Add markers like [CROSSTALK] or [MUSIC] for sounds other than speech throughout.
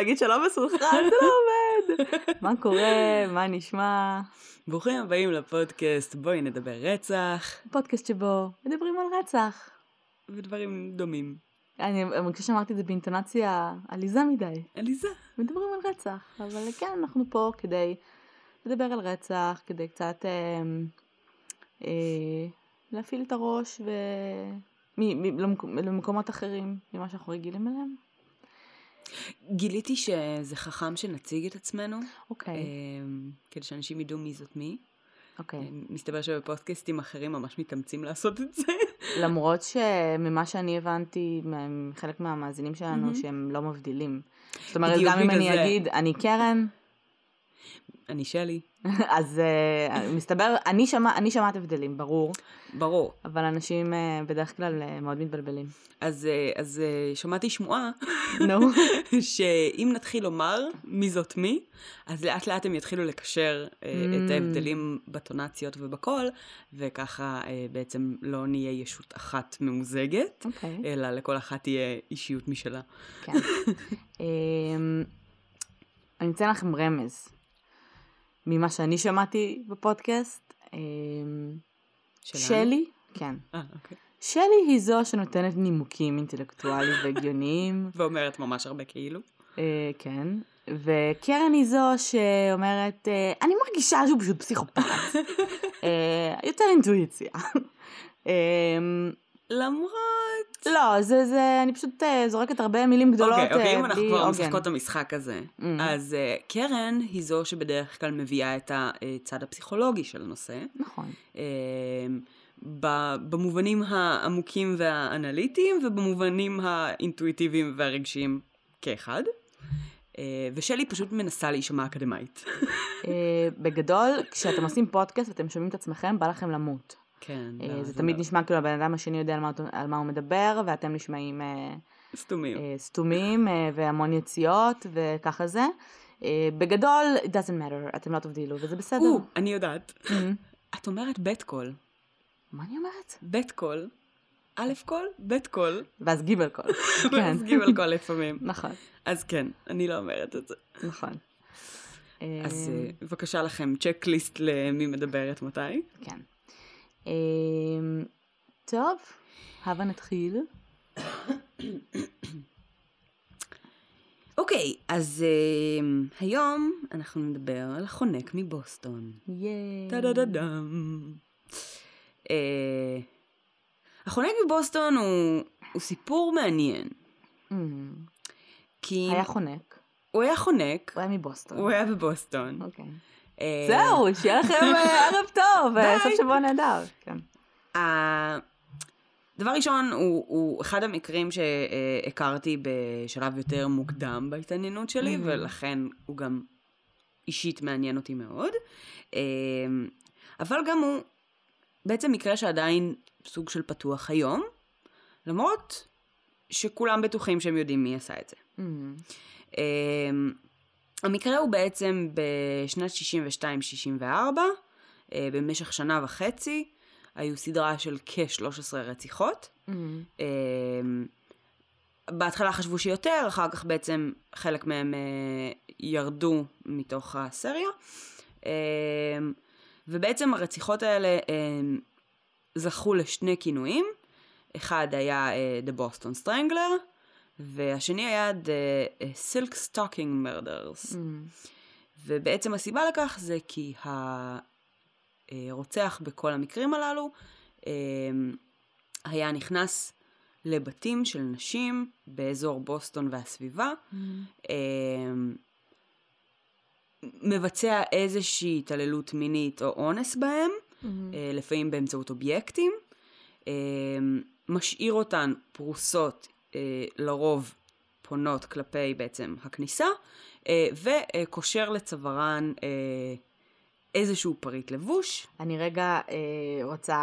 להגיד שלום מסונכרן, זה לא עובד. [LAUGHS] מה קורה? מה נשמע? ברוכים הבאים לפודקאסט בואי נדבר רצח. פודקאסט שבו מדברים על רצח. ודברים דומים. אני מרגישה שאמרתי את זה באינטונציה עליזה מדי. עליזה. מדברים על רצח, אבל [LAUGHS] כן, אנחנו פה כדי לדבר על רצח, כדי קצת אה, אה, להפעיל את הראש ו... מ- מ- למק- למקומות אחרים ממה שאנחנו רגילים אליהם. גיליתי שזה חכם שנציג את עצמנו, אוקיי, אמ, כדי שאנשים ידעו מי זאת מי. אוקיי. אמ, מסתבר שבפודקאסטים אחרים ממש מתאמצים לעשות את זה. [LAUGHS] למרות שממה שאני הבנתי מחלק מהמאזינים שלנו מהמם. שהם לא מבדילים. זאת אומרת, גם אם בגלל אני זה. אגיד, אני קרן, אני שלי. [LAUGHS] אז אה, מסתבר, אני שמע- אני שמעת הבדלים, ברור, ברור. אבל אנשים אה, בדרך כלל אה, מאוד מתבלבלים. אז, אז שמעתי שמועה [LAUGHS] נו. [LAUGHS] שאם נתחיל לומר מי זאת מי, אז לאט לאט הם יתחילו לקשר את Mm. ההבדלים בטונציות ובקול, וככה בעצם לא נהיה ישות אחת ממוזגת, אוקיי. אלא לכל אחת תהיה אישיות משלה. כן. אמ, אני אתן לכם רמז ממה שאני שמעתי בפודקאסט. שלנו? שלי, כן. אה, אוקיי. שלי היא זו שנותנת נימוקים אינטלקטואליים והגיוניים, [LAUGHS] ואומרת ממש הרבה כאילו. אה, כן. וקרן היא זו שאומרת, אה, אני מרגישה שהוא פשוט פסיכופת. [LAUGHS] אה, יותר אינטואיציה. [LAUGHS] למרות... לא, זה, זה, אני פשוט אה, זורקת הרבה מילים גדולות אוקיי, אוקיי, אה, אם אנחנו כבר. משחקות את המשחק הזה, Mm. אז אה, קרן היא זו שבדרך כלל מביאה את הצד הפסיכולוגי של הנושא. נכון. אה, ב- במובנים העמוקים והאנליטיים ובמובנים האינטואיטיביים והרגשיים כאחד. אה, ושלי פשוט מנסה להישמע אקדמאית. אה, בגדול, כשאתם עושים פודקאסט ואתם שומעים את עצמכם, בא לכם למות. כן. אה, לא, זה תמיד לא- נשמע כאילו הבן אדם השני יודע על מה, על מה הוא מדבר, ואתם נשמעים אה, סתומים. אה, סתומים אה, והמון יציאות, וככה זה. אה, בגדול, it doesn't matter, אתם לא תבדילו, וזה בסדר. או, אני יודעת. Mhm. את אומרת בית קול. מה אני אומרת? בית קול. א' קול, בית קול. ואז גיבל קול. [LAUGHS] כן. ואז גימל קול לפעמים. [LAUGHS] נכון, אז כן, אני לא אומרת את זה. נכון. אז אה, אה, בבקשה לכם checklist למי מדברת מתי. כן. אמ, טוב, הבה נתחיל. אוקיי, אז אה, היום אנחנו נדבר על החונק מבוסטון. ייי. טה-דה-דה-דם. אה, החונק מבוסטון הוא, הוא סיפור מעניין. אמ, כי היה חונק, הוא היה חונק, הוא היה מבוסטון. הוא היה בבוסטון. אוקיי. זהו, שיהיה לכם אה, [LAUGHS] ערב טוב, אה. סוף שבוע נהדר. כן. דבר ראשון, הוא, הוא אחד המקרים שהכרתי בשלב יותר מוקדם בהתעניינות שלי, Mhm. ולכן הוא גם אישית מעניין אותי מאוד. אה, אבל גם הוא בעצם מקרה שעדיין סוג של פתוח היום, למרות שכולם בטוחים שהם יודעים מי עשה את זה. Um, המקרה הוא בעצם בשנת 62-64, uh, במשך שנה וחצי, היו סדרה של כ-13 רציחות. אמ, Um, בהתחלה חשבו שיותר, אחר כך בעצם חלק מהם uh, ירדו מתוך הסריה. ובעצם הרציחות האלה זכו לשני כינויים. אחד היה The Boston Strangler, והשני היה The uh, Silk Stocking Murders. אמ, ובעצם הסיבה לכך זה כי הרוצח בכל המקרים הללו אה, היה נכנס לבתים של נשים באזור בוסטון והסביבה, אמ, אה, מבצע איזושהי התעללות מינית או אונס בהם, אה, לפעמים באמצעות אובייקטים, אה, משאיר אותן פרוסות אה, לרוב פונות כלפי בעצם הכניסה, אה, וקושר לצווארן אה, איזשהו פריט לבוש. אני רגע אה, רוצה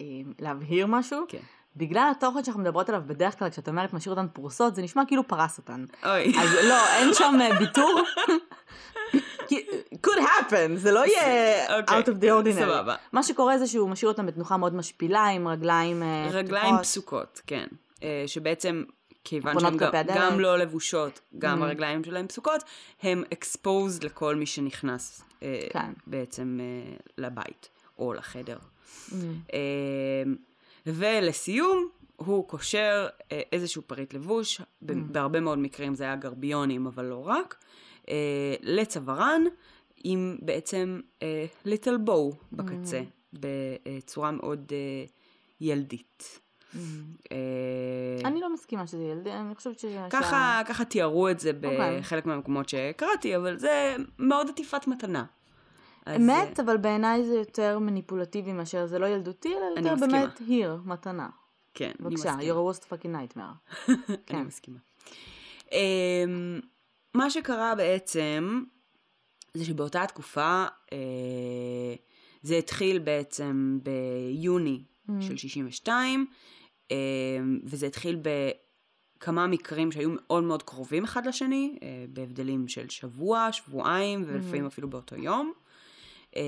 אה, להבהיר משהו. כן. בגלל התוכן שאנחנו מדברות עליו בדרך כלל, כשאת אומרת משאיר אותן פרוסות, זה נשמע כאילו פרס אותן. אוי. אז לא, אין שם אה. [LAUGHS] כי- could happen, זה לא יהיה אוקיי, out of the ordinary. סבבה. מה שקורה זה שהוא משאיר אותם בתנוחה מאוד משפילה, עם רגליים אה, רגליים פתוחות. פסוקות, כן. אה, שבעצם, כיוון שהן גם. גם לא לבושות, גם Mm. הרגליים שלהן פסוקות, הם exposed לכל מי שנכנס אה, כן. בעצם אה, לבית או לחדר. Mm. אה, ולסיום, הוא קושר איזשהו פריט לבוש, ב- Mm. בהרבה מאוד מקרים זה היה גרביונים, אבל לא רק, לצווארן, עם בעצם ליטל בואו בקצה, Mm. בצורה מאוד ילדית. אה, אני לא מסכימה שזה ילדי, אני חושבת ש... ככה, ככה תיארו את זה אוקיי. בחלק מהמקומות שקראתי, אבל זה מאוד עטיפת מתנה. אז, אמת, אה, אבל בעיניי זה יותר מניפולטיבי מאשר זה לא ילדותי, אלא אני יותר מסכימה. באמת hיר, מתנה. כן, אני בבקשה, מסכימה. you're a worst fucking nightmare. [LAUGHS] אני כן. מסכימה. אמ, מה שקרה בעצם, זה שבאותה תקופה, אה, זה התחיל בעצם ביוני Mm. של 62, אה, וזה התחיל בכמה מקרים שהיו מאוד מאוד קרובים אחד לשני, אה, בהבדלים של שבוע, שבועיים, ולפעמים אפילו באותו יום. אה,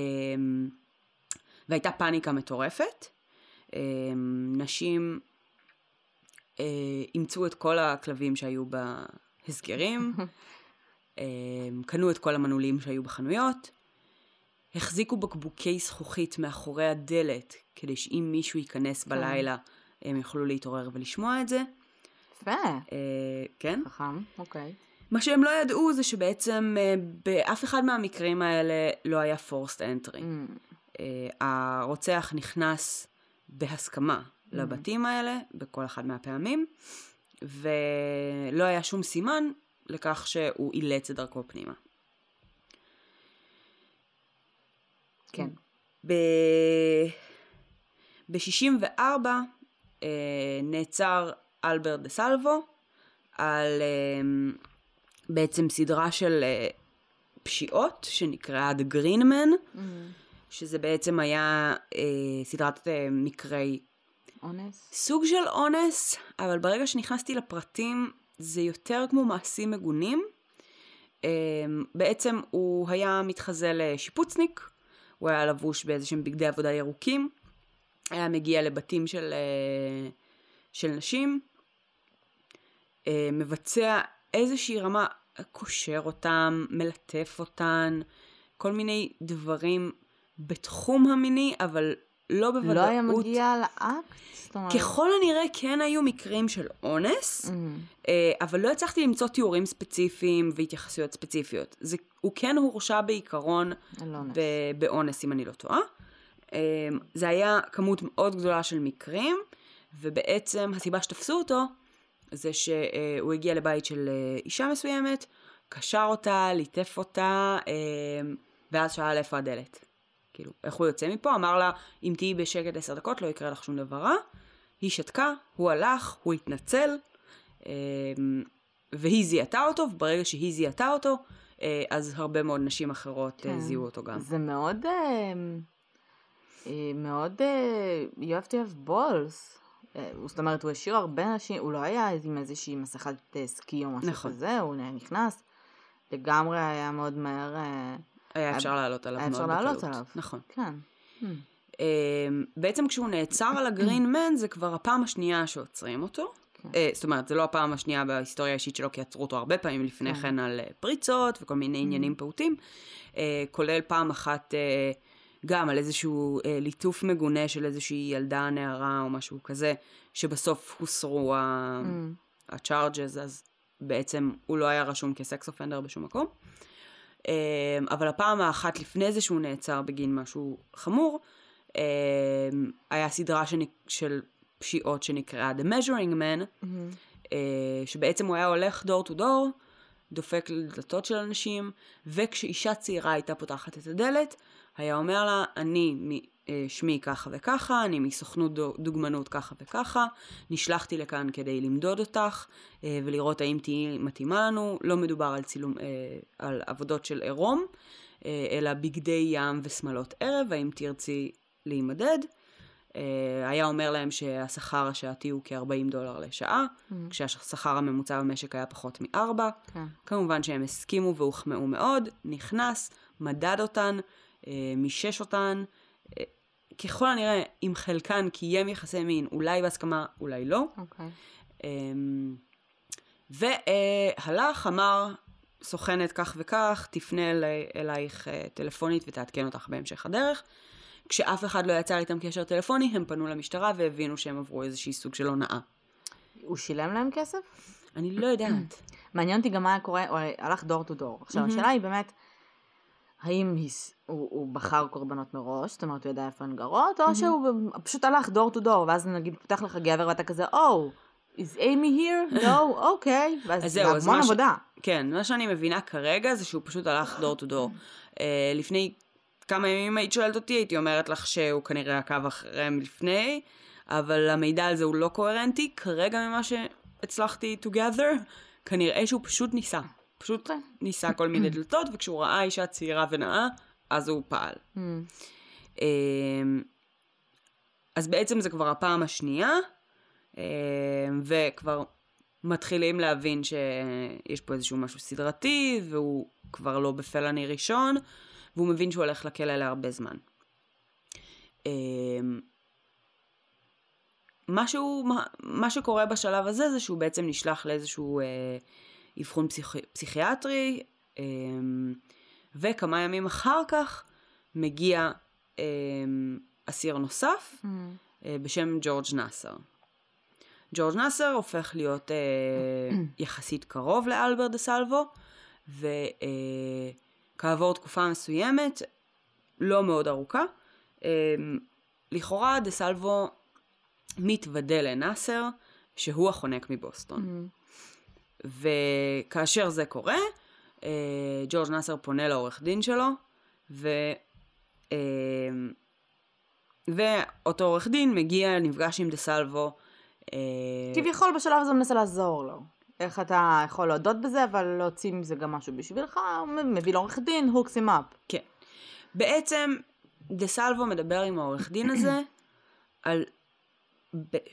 והייתה פאניקה מטורפת. אה, נשים אה, אימצו את כל הכלבים שהיו בהסגרים, [LAUGHS] קנו את כל המנעולים שהיו בחנויות, החזיקו בקבוקי זכוכית מאחורי הדלת, כדי שאם מישהו ייכנס בלילה, הם יוכלו להתעורר ולשמוע את זה. יפה, אה, כן? חכם, אוקיי. מה שהם לא ידעו זה שבעצם אה, באף אחד מהמקרים האלה לא היה forced entry. Mm. אה, הרוצח נכנס בהסכמה לבתים האלה, בכל אחד מהפעמים, ולא היה שום סימן לכך שהוא אילץ את דרכו פנימה. כן. ב-64 אה, נעצר אלברט דה סלבו על אה, בעצם סדרה של אה, פשיעות שנקראה The Green Man, Mm. שזה בעצם היה אה, סדרת אה, מקרי אונס? סוג של אונס, אבל ברגע שנכנסתי לפרטים זה יותר כמו מעשים מגונים. אה, בעצם הוא היה מתחזה לשיפוצניק, הוא היה לבוש באיזה שהם בגדי עבודה ירוקים, היה מגיע לבתים של, אה, של נשים, אה, מבצע איזושהי רמה, קושר אותם, מלטף אותן, כל מיני דברים בתחום המיני, אבל לא בוודאות. לא היה מגיע לאקט? ככל הנראה כן היו מקרים של אונס, Mm. אה, אבל לא הצלחתי למצוא תיאורים ספציפיים והתייחסויות ספציפיות. זה, הוא כן הורשע בעיקרון באונס, אם אני לא טועה. אה, זה היה כמות מאוד גדולה של מקרים, ובעצם הסיבה שתפסו אותו, זה שהוא הגיע לבית של אה, אישה מסוימת, קשר אותה, ליטף אותה, אה, ואז שאל איפה הדלת. כאילו, איך הוא יוצא מפה? אמר לה, אם תהיי בשקט עשר דקות לא יקרה לך שום דבר רע. היא שתקה, הוא הלך, הוא התנצל, אה, והיא זיהתה אותו, וברגע שהיא זיהתה אותו, אה, אז הרבה מאוד נשים אחרות כן. כן. זיהו אותו גם. זה מאוד, אה, אה, מאוד, אה, you have to have balls. אה, זאת אומרת, הוא השאיר הרבה אנשים, הוא לא היה עם איזושהי מסכת אה, סקי או משהו נכון. כזה, הוא נכנס, לגמרי היה מאוד מהר, אה, היה אפשר לעלות עליו היה מאוד אפשר לעלות בקלות. עליו. נכון. כן. Hmm. אה, בעצם כשהוא נעצר על הגרין [COUGHS] מן זה כבר הפעם השנייה שעוצרים אותו. כן. אה, זאת אומרת, זה לא הפעם השנייה בהיסטוריה האישית שלו, כי עצרו אותו הרבה פעמים לפני כן. כן על אה, פריצות וכל מיני עניינים פעוטים, אה, כולל פעם אחת אה, גם על איזשהו אה, ליטוף מגונה של איזושהי ילדה, נערה או משהו כזה, שבסוף הוסרו ה- Hmm. הצ'ארג'ז, אז בעצם הוא לא היה רשום כסקס אופנדר בשום מקום. אה, אבל הפעם האחת לפני זה שהוא נעצר בגין משהו חמור, אה, היה סדרה שני, של פשיעות שנקראה The Measuring Man, Hmm. אה, שבעצם הוא היה הולך דור טו דור, דופק לדלתות של אנשים, וכשאישה צעירה הייתה פותחת את הדלת, היה אומר לה, אני אה, שמי ככה וככה, אני מסוכנות דו- דוגמנות ככה וככה, נשלחתי לכאן כדי למדוד אותך אה, ולראות האם תהיי מתאימה לנו, לא מדובר על צילום, אה, על עבודות של עירום, אלא בגדי ים ושמלות ערב, האם תרצי להימדד. היה אומר להם שהשכר השעתי הוא כ-40 דולר לשעה, Hmm. כשהשכר הממוצע במשק היה פחות מארבע. כן. כמובן שהם הסכימו והוחמאו מאוד, נכנס, מדד אותן, אה, מישש אותן, אה, ככל הנראה עם חלקן קיים יחסי מין, אולי בהסכמה, אולי לא. אוקיי. אמ, והלך, אמר, סוכנת כך וכך, תפנה אלי, אלייך אה, טלפונית ותעדכן אותך בהמשך הדרך. כשאף אחד לא יצר איתם קשר טלפוני, הם פנו למשטרה והבינו שהם עברו איזושהי סוג של הונאה. הוא שילם להם כסף? אני לא יודעת. [CLEARS THROAT] מעניין אותי גם מה קורה, הוא הלך דור טו דור. עכשיו. השאלה היא באמת, האם היס- הוא, הוא בחר קורבנות מראש, זאת אומרת, הוא ידע איפה הן גרות, או שהוא פשוט הלך דור טו דור, ואז נגיד פותח לך גבר ואתה כזה, או, is Amy here? [LAUGHS] לא, אוקיי. ואז אז זה המון מה ש- עבודה. כן, מה שאני מבינה כרגע זה שהוא פשוט הלך דור טו דור. לפני כמה ימים היית שואלת אותי, הייתי אומרת לך שהוא כנראה עקב אחריהם לפני, אבל המידע על זה הוא לא קוהרנטי. כרגע ממה שהצלחתי to gather, כנראה שהוא פשוט ניסה. פשוט אוקיי. ניסה כל מיני [CLEARS THROAT] דלתות, וכשהוא ראה אישה צעירה ונאה, אז הוא פעל. Hmm. אמ, אז בעצם זה כבר הפעם השנייה, אמ, וכבר מתחילים להבין שיש פה איזשהו משהו סדרתי, והוא כבר לא בפלני ראשון, והוא מבין שהוא הולך לכלא להרבה זמן. אמ, מה, שהוא, מה, מה שקורה בשלב הזה זה שהוא בעצם נשלח לאיזשהו אה, אבחון פסיכ, פסיכיאטרי, אה, וכמה ימים אחר כך מגיע אה, אסיר נוסף Hmm. אה, בשם ג'ורג' נאסר. ג'ורג' נאסר הופך להיות אה, [CLEARS THROAT] יחסית קרוב לאלבר דה סלבו, וכעבור תקופה מסוימת, לא מאוד ארוכה, אה, לכאורה דה סלבו מתוודה לנאסר שהוא החונק מבוסטון. Hmm. וכאשר זה קורה, אה, ג'ורג' נאסר פונה לעורך דין שלו, ו... אה, ואותו עורך דין מגיע, נפגש עם דה סלבו. אה, כביכול בשלב הזה מנסה לעזור לו. איך אתה יכול להודות בזה, אבל להוציא מזה גם משהו בשבילך, הוא מביא לעורך דין, hooks him up. כן. בעצם דה סלבו מדבר עם העורך דין הזה על,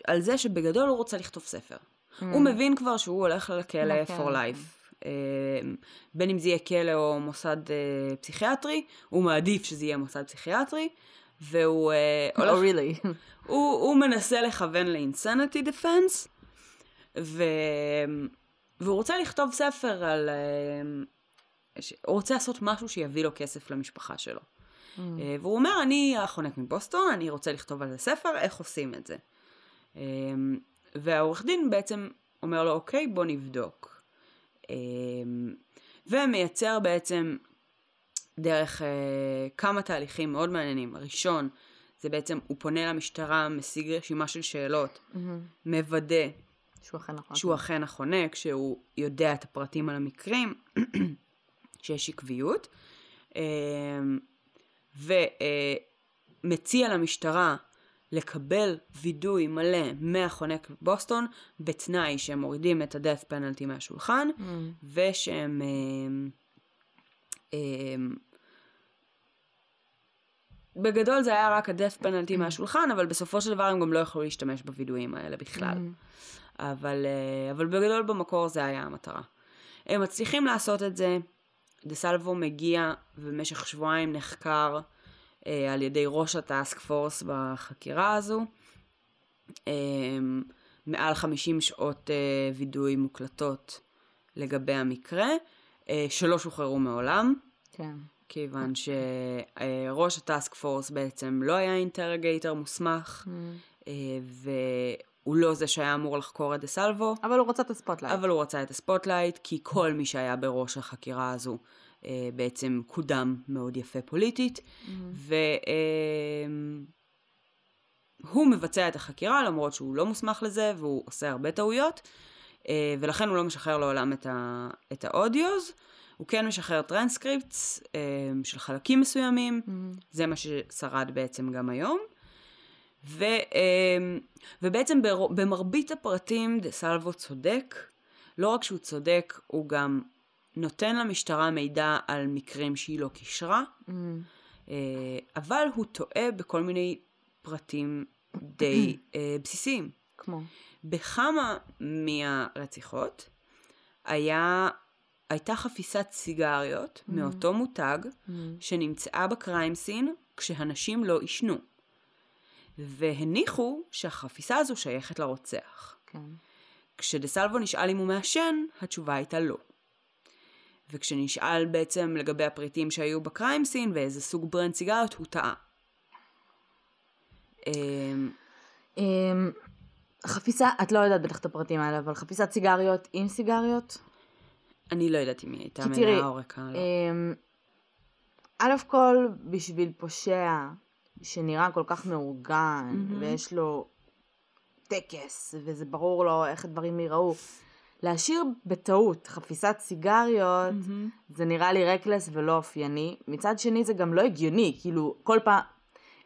על זה שבגדול הוא רוצה לכתוב ספר. הוא מבין כבר שהוא הולך לכלא לכלא, for life. אה, בין אם זה יהיה כלא או מוסד אה, פסיכיאטרי, הוא מעדיף שזה יהיה מוסד פסיכיאטרי, והוא Oh, הולך, really? הוא, הוא מנסה לכוון לאינסניטי דפנס, ו... והוא רוצה לכתוב ספר על... אה, ש- הוא רוצה לעשות משהו שיביא לו כסף למשפחה שלו. Hmm. אה, והוא אומר, אני החונק מבוסטון, אני רוצה לכתוב על זה ספר, איך עושים את זה? אה, והעורך דין בעצם אומר לו, אוקיי, בוא נבדוק. אה, ומייצר בעצם דרך אה, כמה תהליכים מאוד מעניינים. הראשון, זה בעצם, הוא פונה למשטרה, משיג רשימה של שאלות, מוודא שהוא אכן נכון. שהוא אכן החונק, שהוא יודע את הפרטים על המקרים, [CLEARS THROAT] שיש עקביות, אמ, ומציע למשטרה לקבל וידוי מלא מהחונק בבוסטון, בתנאי שהם מורידים את ה-death penalty מהשולחן, Hmm. ושהם... אמ, אמ, בגדול זה היה רק ה-death penalty מהשולחן, אבל בסופו של דבר הם גם לא יכלו להשתמש בווידויים האלה בכלל. אבל, אה, אבל בגדול במקור זה היה המטרה. הם מצליחים לעשות את זה, דה סלבו מגיע ובמשך שבועיים נחקר אה, על ידי ראש הטאסק פורס בחקירה הזו. אה, מעל 50 שעות אה, וידוי מוקלטות לגבי המקרה, אה, שלא שוחררו מעולם, כן. כיוון שראש ה task force בעצם לא היה interrogator מוסמך. אה, והוא לא זה שהיה אמור לחקור את דה סלבו, אבל הוא רצה את ה spotlight. אבל הוא רצה את ה spotlight, כי כל מי שהיה בראש החקירה הזו אה, בעצם קודם מאוד יפה פוליטית, והוא מבצע את החקירה למרות שהוא לא מוסמך לזה והוא עושה הרבה טעויות, אה, ולכן הוא לא משחרר לעולם את, ה, את ה audios. הוא כן משחרר טרנסקריפטס אה, של חלקים מסוימים, Hmm. זה מה ששרד בעצם גם היום. ו, אה, ובעצם במרבית הפרטים דה סלבו צודק. לא רק שהוא צודק, הוא גם נותן למשטרה מידע על מקרים שהיא לא קישרה, Hmm. אה, אבל הוא טועה בכל מיני פרטים די אה, בסיסיים. כמו. בכמה מהרציחות היה, הייתה חפיסת סיגריות מאותו מותג Hmm. שנמצאה בקריים סין כשהנשים לא עישנו. והניחו שהחפיסה הזו שייכת לרוצח. כן. כשדה סלבו נשאל אם הוא מעשן, התשובה הייתה לא. וכשנשאל בעצם לגבי הפריטים שהיו בקריים סין ואיזה סוג ברנד סיגריות, הוא טעה. אמ, אמ, חפיסה, את לא יודעת בטח את הפרטים האלה, אבל חפיסת סיגריות עם סיגריות? אני לא יודעת אם היא הייתה מנה או ריקה. לא. אמ, א' כל, בשביל פושע שנראה כל כך מאורגן. ויש לו טקס, וזה ברור לו איך הדברים ייראו, להשאיר בטעות חפיסת סיגריות, מהמם. זה נראה לי רקלס ולא אופייני. מצד שני זה גם לא הגיוני, כאילו כל פעם,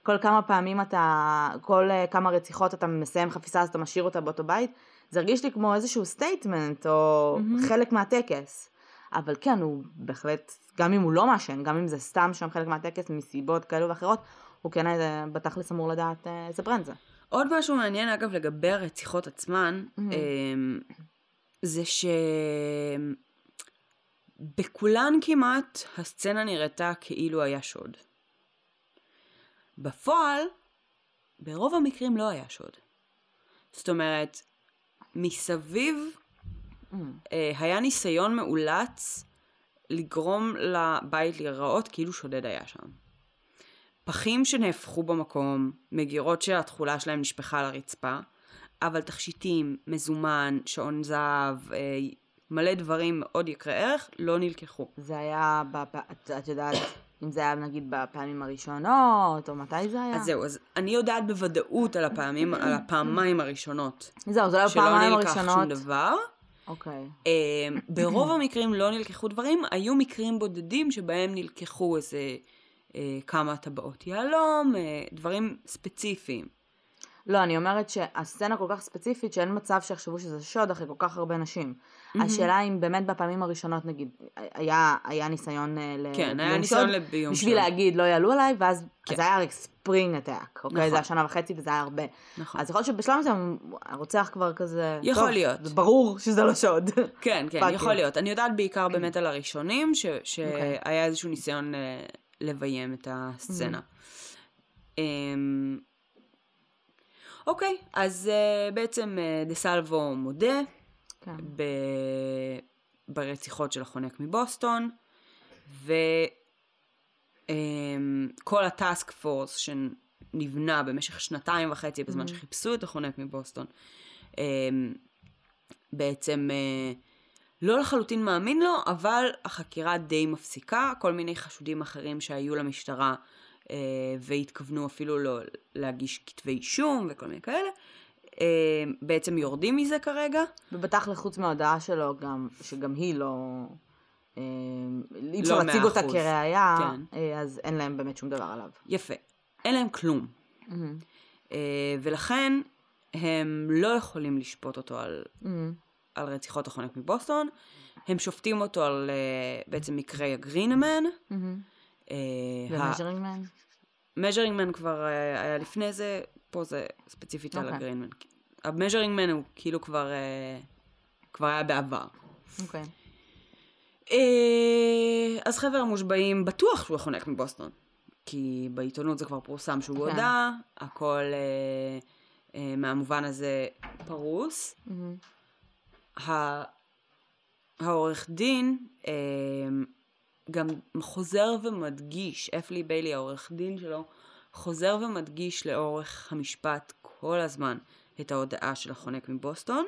כל כמה פעמים אתה, כל uh, כמה רציחות אתה מסיים חפיסה אז אתה משאיר אותה באותו בית, זה הרגיש לי כמו איזשהו statement או מהמם. חלק מהטקס. אבל כן, הוא בהחלט, גם אם הוא לא מעשן, גם אם זה סתם שם חלק מהטקס מסיבות כאלו ואחרות, הוא כן אה, בתכלס אמור לדעת אה, איזה brand זה. עוד משהו מעניין אגב לגבי הרציחות עצמן, מהמם. זה שבכולן כמעט הסצנה נראתה כאילו היה שוד. בפועל, ברוב המקרים לא היה שוד. זאת אומרת, מסביב אה, היה ניסיון מאולץ לגרום לבית להיראות כאילו שודד היה שם. פחים שנהפכו במקום, מגירות שהתכולה שלהם נשפכה על הרצפה, אבל תכשיטים, מזומן, שעון זהב, אה, מלא דברים מאוד יקרי ערך, לא נלקחו. זה היה, בפ... את, את יודעת, אם זה היה נגיד בפעמים הראשונות, או מתי זה היה? אז זהו, אז אני יודעת בוודאות על הפעמים, על הפעמיים הראשונות, זהו, זה לא היה שלא בפעמיים נלקח שום הראשונות. דבר. אוקיי. אה, ברוב המקרים לא נלקחו דברים, היו מקרים בודדים שבהם נלקחו איזה אה, כמה טבעות יהלום, אה, דברים ספציפיים. לא, אני אומרת שהסצנה כל כך ספציפית שאין מצב שיחשבו שזה שוד אחרי כל כך הרבה נשים. השאלה אם באמת בפעמים הראשונות נגיד, היה, היה ניסיון אה, ל... כן, היה ניסיון שוד, לביום בשביל שוד. להגיד לא יעלו עליי, ואז כן. זה היה הרי ספרינג אטאק, אוקיי? נכון. זה היה שנה וחצי וזה היה הרבה. נכון. אז יכול להיות שבשלב מסוים הרוצח כבר כזה... יכול טוב, להיות. זה ברור שזה לא שוד. [LAUGHS] כן, כן, יכול יו. להיות. אני יודעת בעיקר באמת על הראשונים, ש- אוקיי. שהיה איזשהו ניסיון אה, לביים את הסצנה. אמ, אוקיי, אז אה, בעצם אה, דה סלבו מודה כן. ב- ברציחות של החונק מבוסטון, וכל הטאסק פורס שנבנה במשך שנתיים וחצי בזמן Mhm. שחיפשו את החונק מבוסטון, אמ, בעצם אה, לא לחלוטין מאמין לו, אבל החקירה די מפסיקה, כל מיני חשודים אחרים שהיו למשטרה והתכוונו אפילו לא להגיש כתבי אישום וכל מיני כאלה, אה, בעצם יורדים מזה כרגע. ובתכל'ס חוץ מההודעה שלו גם, שגם היא לא... אה, אי אפשר לא להציג מאה אותה. כראיה, כן. אה, אז אין להם באמת שום דבר עליו. יפה. אין להם כלום. אה, ולכן הם לא יכולים לשפוט אותו על, מהמם. על רציחות החונק מבוסטון. הם שופטים אותו על אה, בעצם מקרי הגרינמן. מהמם. אה, ומז'רינג מן? המז'רינג מן כבר אה, היה לפני זה, פה זה ספציפית על אוקיי. הגרינמן. המז'רינג מן הוא כאילו כבר, אה, כבר היה בעבר. אוקיי. אה, אז חבר המושבעים בטוח שהוא החונק מבוסטון. כי בעיתונות זה כבר פורסם שהוא כן. הודה, הכל אה, אה, מהמובן הזה פרוס. ה- העורך דין אה, גם חוזר ומדגיש, אפלי ביילי העורך דין שלו, חוזר ומדגיש לאורך המשפט כל הזמן את ההודעה של החונק מבוסטון,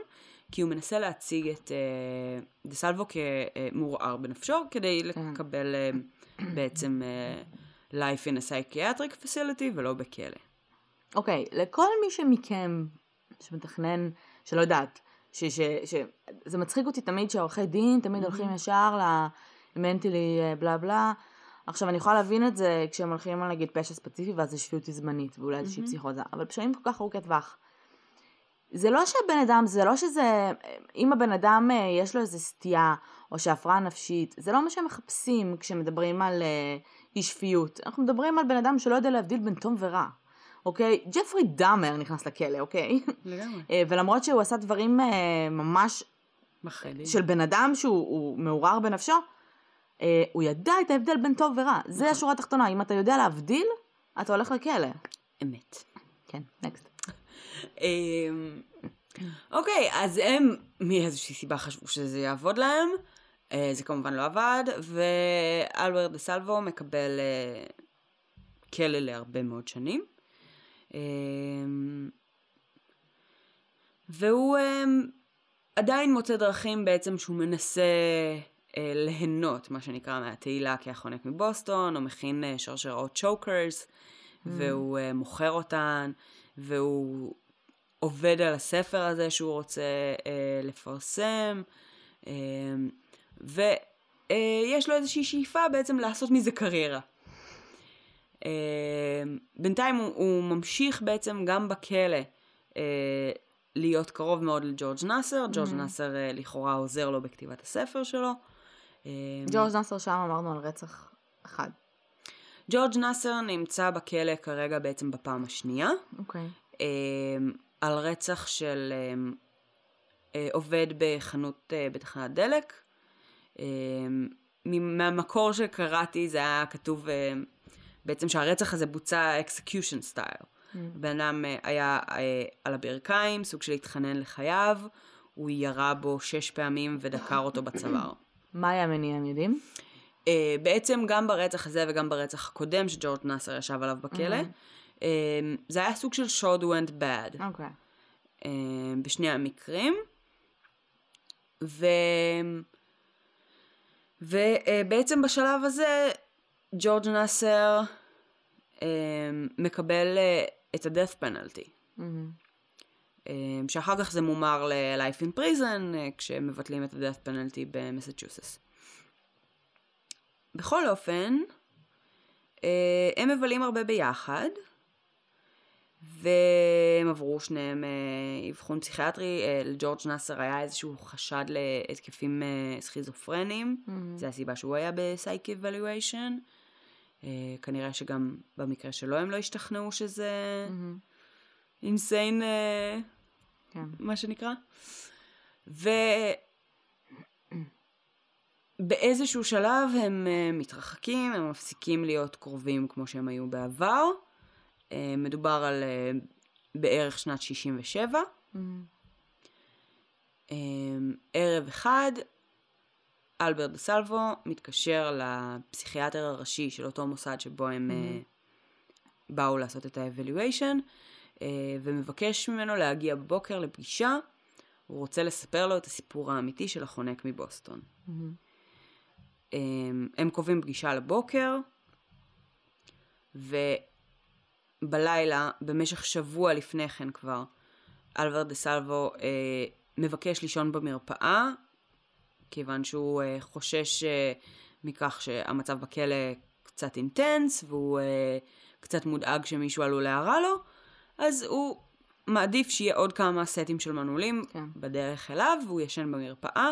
כי הוא מנסה להציג את אה, דה סלבו כמורער בנפשו, כדי כן. לקבל אה, בעצם אה, life in a psychiatric facility ולא בכלא. אוקיי, לכל מי שמכם שמתכנן, שלא יודעת, ש, ש, ש, זה מצחיק אותי תמיד שהעורכי דין תמיד הולכים ישר למנטלי בלה בלה. עכשיו אני יכולה להבין את זה כשהם הולכים על נגיד פשע ספציפי ואז זה שפיות זמנית ואולי איזושהי פסיכוזה, אבל פשעים כל כך ארוכי טווח. זה לא שהבן אדם, זה לא שזה, אם הבן אדם אה, יש לו איזה סטייה או שהפרעה נפשית, זה לא מה שהם מחפשים כשמדברים על אה, אי שפיות. אנחנו מדברים על בן אדם שלא יודע להבדיל בין טוב ורע. אוקיי? ג'פרי דאמר נכנס לכלא, אוקיי? לגמרי. אה, ולמרות שהוא עשה דברים אה, ממש מחרידים. של בן אדם שהוא הוא מעורער בנפשו, אה, הוא ידע את ההבדל בין טוב ורע. זה נכון. השורה התחתונה, אם אתה יודע להבדיל, אתה הולך לכלא. אמת. כן, נקסט. אמ, אוקיי, אז הם מאיזושהי סיבה חשבו שזה יעבוד להם. אה, זה כמובן לא עבד, ואלברט דה סלבו מקבל אה, כלא להרבה מאוד שנים. אמ, והוא אמ, עדיין מוצא דרכים בעצם שהוא מנסה ליהנות, מה שנקרא, מהתהילה כחונק מבוסטון, או מכין אה, שרשראות צ'וקרס, mm. והוא אה, מוכר אותן, והוא עובד על הספר הזה שהוא רוצה אה, לפרסם, אה, ויש לו איזושהי שאיפה בעצם לעשות מזה קריירה. אה, בינתיים הוא, הוא ממשיך בעצם גם בכלא אה, להיות קרוב מאוד לג'ורג' נאסר, ג'ורג' mm-hmm. נאסר אה, לכאורה עוזר לו בכתיבת הספר שלו. אה, ג'ורג' נאסר שם אמרנו על רצח אחד. ג'ורג' נאסר נמצא בכלא כרגע בעצם בפעם השנייה. אוקיי. Okay. אה, על רצח של אה, אה, עובד בחנות אה, בתחנת דלק. מהמקור שקראתי זה היה כתוב אה, בעצם שהרצח הזה בוצע execution style. Mm. בן אדם היה על הברכיים, סוג של התחנן לחייו, הוא ירה בו שש פעמים ודקר אותו בצוואר. מה היה המניע, הם יודעים? Uh, בעצם גם ברצח הזה וגם ברצח הקודם שג'ורג' נאסר ישב עליו בכלא, mm-hmm. uh, זה היה סוג של שוד went bad. אוקיי. Okay. Uh, בשני המקרים. ו... ובעצם uh, בשלב הזה ג'ורג' נאסר uh, מקבל uh, את ה-death penalty. Mm-hmm. Uh, שאחר כך זה מומר ל-life in prison uh, כשמבטלים את ה-death penalty במסצ'וסס. בכל אופן, אה, הם מבלים הרבה ביחד, והם עברו שניהם אה, אבחון פסיכיאטרי, אה, לג'ורג' נאסר היה איזשהו חשד להתקפים סכיזופרניים, mm-hmm. זו הסיבה שהוא היה בסייק אבלואשן. כנראה שגם במקרה שלו הם לא השתכנעו שזה אינסיין, mm-hmm. כן. מה שנקרא. ו... באיזשהו שלב הם uh, מתרחקים, הם מפסיקים להיות קרובים כמו שהם היו בעבר. Uh, מדובר על בערך שנת 67. Mm-hmm. ערב אחד, אלברט דה סלבו מתקשר לפסיכיאטר הראשי של אותו מוסד שבו הם mm-hmm. באו לעשות את uh, ומבקש ממנו להגיע בבוקר לפגישה. הוא רוצה לספר לו את הסיפור האמיתי של החונק מבוסטון. Mm-hmm. הם, הם קובעים פגישה לבוקר, ובלילה, במשך שבוע לפני כן כבר, אלבר דה סלבו אה, מבקש לישון במרפאה, כיוון שהוא אה, חושש אה, מכך שהמצב בכלא קצת אינטנס, והוא אה, קצת מודאג שמישהו עלול להרע לו, אז הוא מעדיף שיהיה עוד כמה סטים של מנעולים כן. בדרך אליו, והוא ישן במרפאה.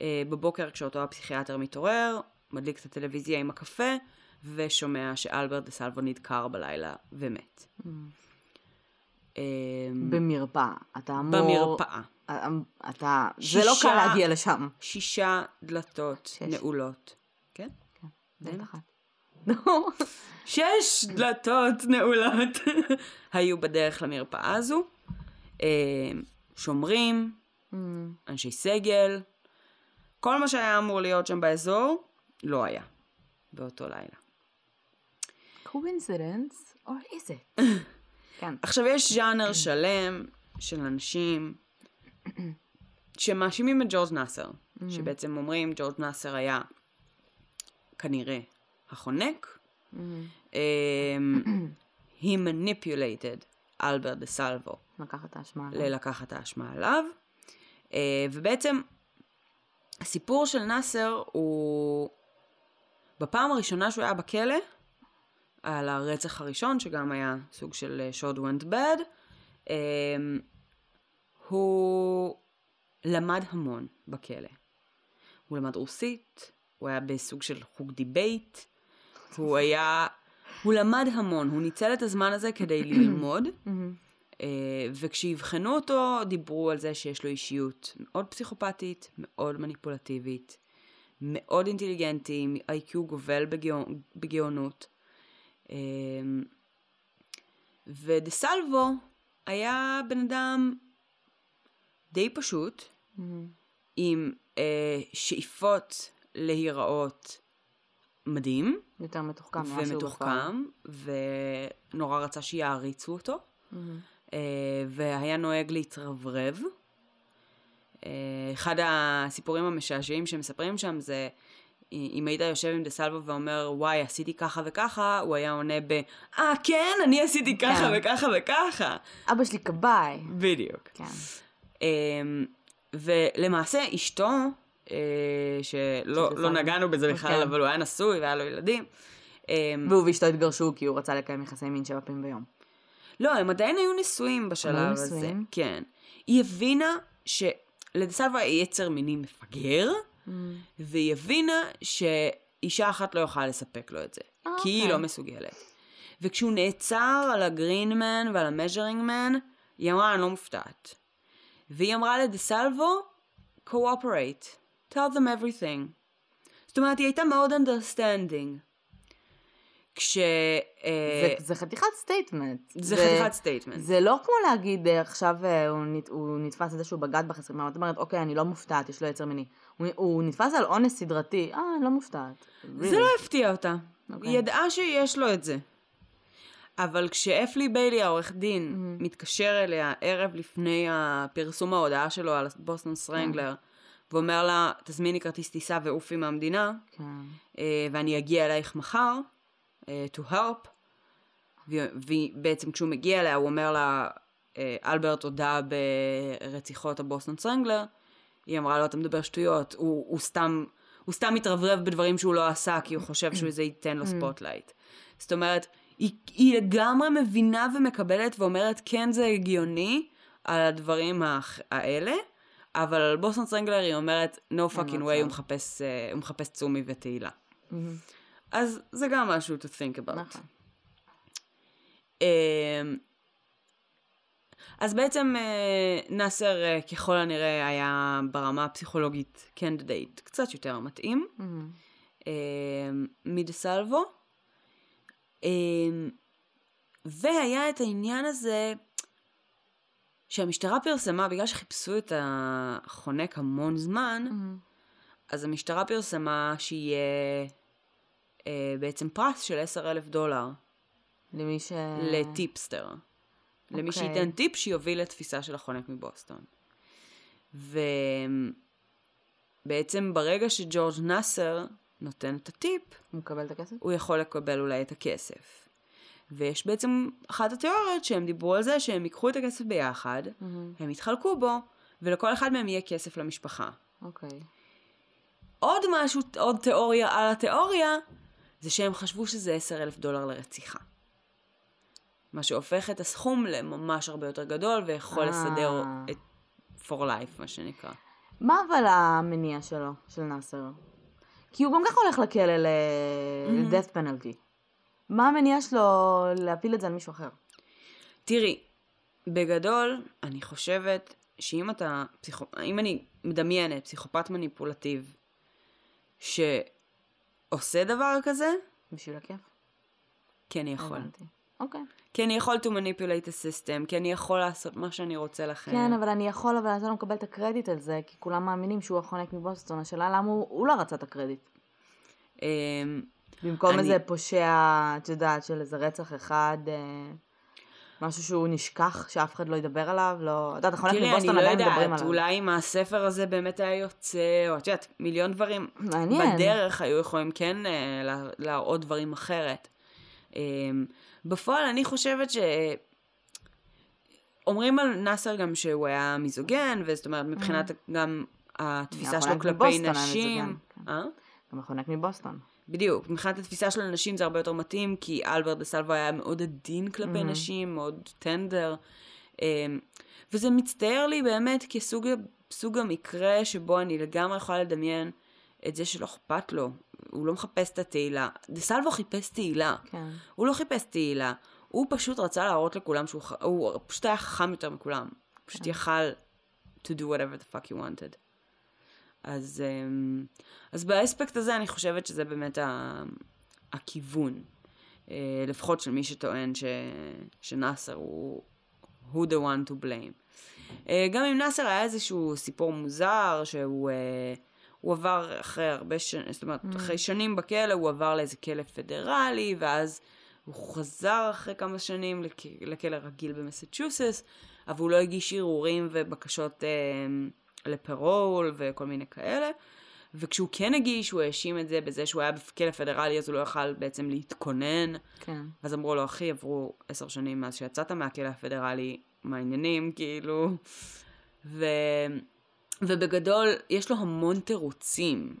אה, בבוקר כשאותו הפסיכיאטר מתעורר, מדליק את הטלוויזיה עם הקפה, ושומע שאלברט דה סלבו נדקר בלילה ומת. אמ, במרפאה. אתה אמור... במרפאה. אה, אמ, אתה... שישה, זה לא קל להגיע לשם. שישה דלתות שש. נעולות. כן? כן. דלת אחת. שש דלתות נעולות [LAUGHS] היו בדרך למרפאה הזו. אמ, שומרים, mm. אנשי סגל, כל מה שהיה אמור להיות שם באזור, לא היה באותו לילה. coincidence, או איזה? כן. עכשיו יש ז'אנר שלם של אנשים שמאשימים את ג'ורג' נאסר, mm-hmm. שבעצם אומרים ג'ורג' נאסר היה כנראה החונק. Mm-hmm. Um, he manipulated אלברט דה סלבו. לקחת האשמה עליו. ללקח את האשמה עליו. Uh, ובעצם הסיפור של נאסר הוא בפעם הראשונה שהוא היה בכלא, על הרצח הראשון, שגם היה סוג של שוד went bad, הוא למד המון בכלא. הוא למד רוסית, הוא היה בסוג של חוג debate, הוא היה... הוא למד המון, הוא ניצל את הזמן הזה כדי ללמוד. [CLEARS THROAT] אה, וכשיבחנו אותו, דיברו על זה שיש לו אישיות מאוד פסיכופתית, מאוד מניפולטיבית, מאוד אינטליגנטי, איי-קיו גובל בגאונות. אה, ודה סלבו היה בן אדם די פשוט, עם אה, שאיפות להיראות מדהים יותר מתוחכם ומתוחכם, ונורא רצה שיעריצו אותו, אה, והיה נוהג להתרברב. אה, אחד הסיפורים המשעשעים שמספרים שם זה, אם היית יושב עם דה סלבו ואומר, וואי, עשיתי ככה וככה, הוא היה עונה ב, אה, כן, אני עשיתי ככה כן. וככה וככה. אבא שלי כבאי. בדיוק. כן. אמ, ולמעשה אשתו, שלא שזה לא. נגענו בזה בכלל, כן. אבל הוא היה נשוי והיה לו ילדים. אמ, והוא ואשתו התגרשו כי הוא רצה לקיים יחסי מין שבע פעמים ביום. לא, הם עדיין היו נשואים בשלב הזה. נשואים? כן. היא הבינה היה יצר מיני מפגר, והיא הבינה שאישה אחת לא יכולה לספק לו את זה. אה, כי היא אוקיי. לא מסוגלת. וכשהוא נעצר על הגרינמן ועל המז'רינג מן, היא אמרה, אני לא מופתעת. והיא אמרה לדסלבו, cooperate, tell them everything. זאת אומרת, היא הייתה מאוד understanding. כש... אה, זה- זה חתיכת statement. זה חתיכת statement. זה לא כמו להגיד אה, עכשיו אה, הוא נת- הוא נתפס על זה שהוא בגד בה אז את אומרת, אוקיי, אני לא מופתעת, יש לו יצר מיני. הוא- הוא נתפס על אונס סדרתי, אה, אני לא מופתעת. זה לא הפתיע אותה. אוקיי. היא ידעה שיש לו את זה. אבל כשאף לי ביילי, העורך דין, מתקשר אליה ערב לפני הפרסום ההודעה שלו על בוסטון סטרנגלר, ואומר לה, תזמיני כרטיס טיסה ועופי מהמדינה, כן. אה, ואני אגיע אלייך מחר, אה, to help. ובעצם כשהוא מגיע אליה, הוא אומר לה, אה, אלברט הודה ברציחות הבוסטון סטרנגלר, היא אמרה לו, אתה מדבר שטויות, הוא, הוא סתם... הוא סתם מתרברב בדברים שהוא לא עשה, כי הוא חושב שזה ייתן לו [COUGHS] spotlight. זאת אומרת, היא, היא לגמרי מבינה ומקבלת ואומרת, כן זה הגיוני על הדברים האח- האלה, אבל על בוסטון סטרנגלר היא אומרת, no fucking way, הוא מחפש, אה, הוא מחפש צומי ותהילה. אז זה גם משהו to think about. נכון. אמ, אז בעצם אה, נאסר אה, ככל הנראה היה ברמה הפסיכולוגית candidate קצת יותר מתאים אמ, סלבו. אמ, והיה את העניין הזה שהמשטרה פרסמה, בגלל שחיפשו את החונק המון זמן, אז המשטרה פרסמה שיהיה אה, בעצם פרס של 10 אלף דולר למי ש... לטיפסטר. למי אוקיי. שייתן טיפ שיוביל לתפיסה של החונק מבוסטון. ובעצם ברגע שג'ורג' נאסר נותן את הטיפ, הוא מקבל את הכסף? הוא יכול לקבל אולי את הכסף. ויש בעצם אחת התיאוריות שהם דיברו על זה שהם ייקחו את הכסף ביחד, הם יתחלקו בו, ולכל אחד מהם יהיה כסף למשפחה. אוקיי. עוד משהו, עוד תיאוריה על התיאוריה, זה שהם חשבו שזה 10 אלף דולר לרציחה. מה שהופך את הסכום לממש הרבה יותר גדול, ויכול אה. לסדר את for life, מה שנקרא. מה אבל המניע שלו, של נאסר? כי הוא גם ככה הולך לכלא ל-death penalty. מה המניע שלו להפיל את זה על מישהו אחר? תראי, בגדול, אני חושבת שאם אתה, פסיכו... אם אני מדמיינת פסיכופת מניפולטיב שעושה דבר כזה, בשביל הכיף? כן יכול. הבנתי. אוקיי. כי אני יכול to manipulate the system, כי אני יכול לעשות מה שאני רוצה לכם. כן, אבל אני יכול, אבל אני לא מקבל את הקרדיט על זה, כי כולם מאמינים שהוא החונק מבוסטון. השאלה למה הוא, הוא לא רצה את הקרדיט. במקום אני- איזה פושע, את יודעת, של איזה רצח אחד, אה, משהו שהוא נשכח, שאף אחד לא ידבר עליו, לא... את יודעת, תראי, אני מבוסטון לא עדיין מדברים עליו. אולי אם הספר הזה באמת היה יוצא, או את יודעת, מיליון דברים מעניין. בדרך היו יכולים כן אה, לה- להראות דברים אחרת. אמ, בפועל אני חושבת ש... אומרים על נאסר גם שהוא היה מיזוגן, וזאת אומרת מבחינת גם התפיסה שלו כלפי נשים. כן. אה? גם החונק מבוסטון. בדיוק, מבחינת התפיסה של הנשים זה הרבה יותר מתאים, כי אלברט דה סלווה היה מאוד עדין כלפי נשים, מאוד טנדר. אמ, וזה מצטייר לי באמת כסוג סוג המקרה שבו אני לגמרי יכולה לדמיין את זה שלא אכפת לו. הוא לא מחפש את התהילה. דה סלווה חיפש תהילה. כן. הוא לא חיפש תהילה. הוא פשוט רצה להראות לכולם שהוא. הוא פשוט היה חכם יותר מכולם. פשוט יכל to do whatever the fuck he wanted. אז, אמ, אז באספקט הזה אני חושבת שזה באמת ה... הכיוון. אה, לפחות של מי שטוען ש... שנאסר הוא, הוא the one to blame. אה, גם עם נאסר היה איזשהו סיפור מוזר, שהוא אה, הוא עבר אחרי הרבה שנים, זאת אומרת, אחרי שנים בכלא, הוא עבר לאיזה כלא פדרלי, ואז הוא חזר אחרי כמה שנים לכ... לכלא רגיל במסצ'וסס, אבל הוא לא הגיש ערעורים ובקשות אה, לפרול וכל מיני כאלה. וכשהוא כן הגיש, הוא האשים את זה בזה שהוא היה בכלא פדרלי, אז הוא לא יכל בעצם להתכונן. כן. אז אמרו לו, אחי, עברו עשר שנים מאז שיצאת מהכלא הפדרלי, מה העניינים, כאילו. ו... ובגדול, יש לו המון תירוצים.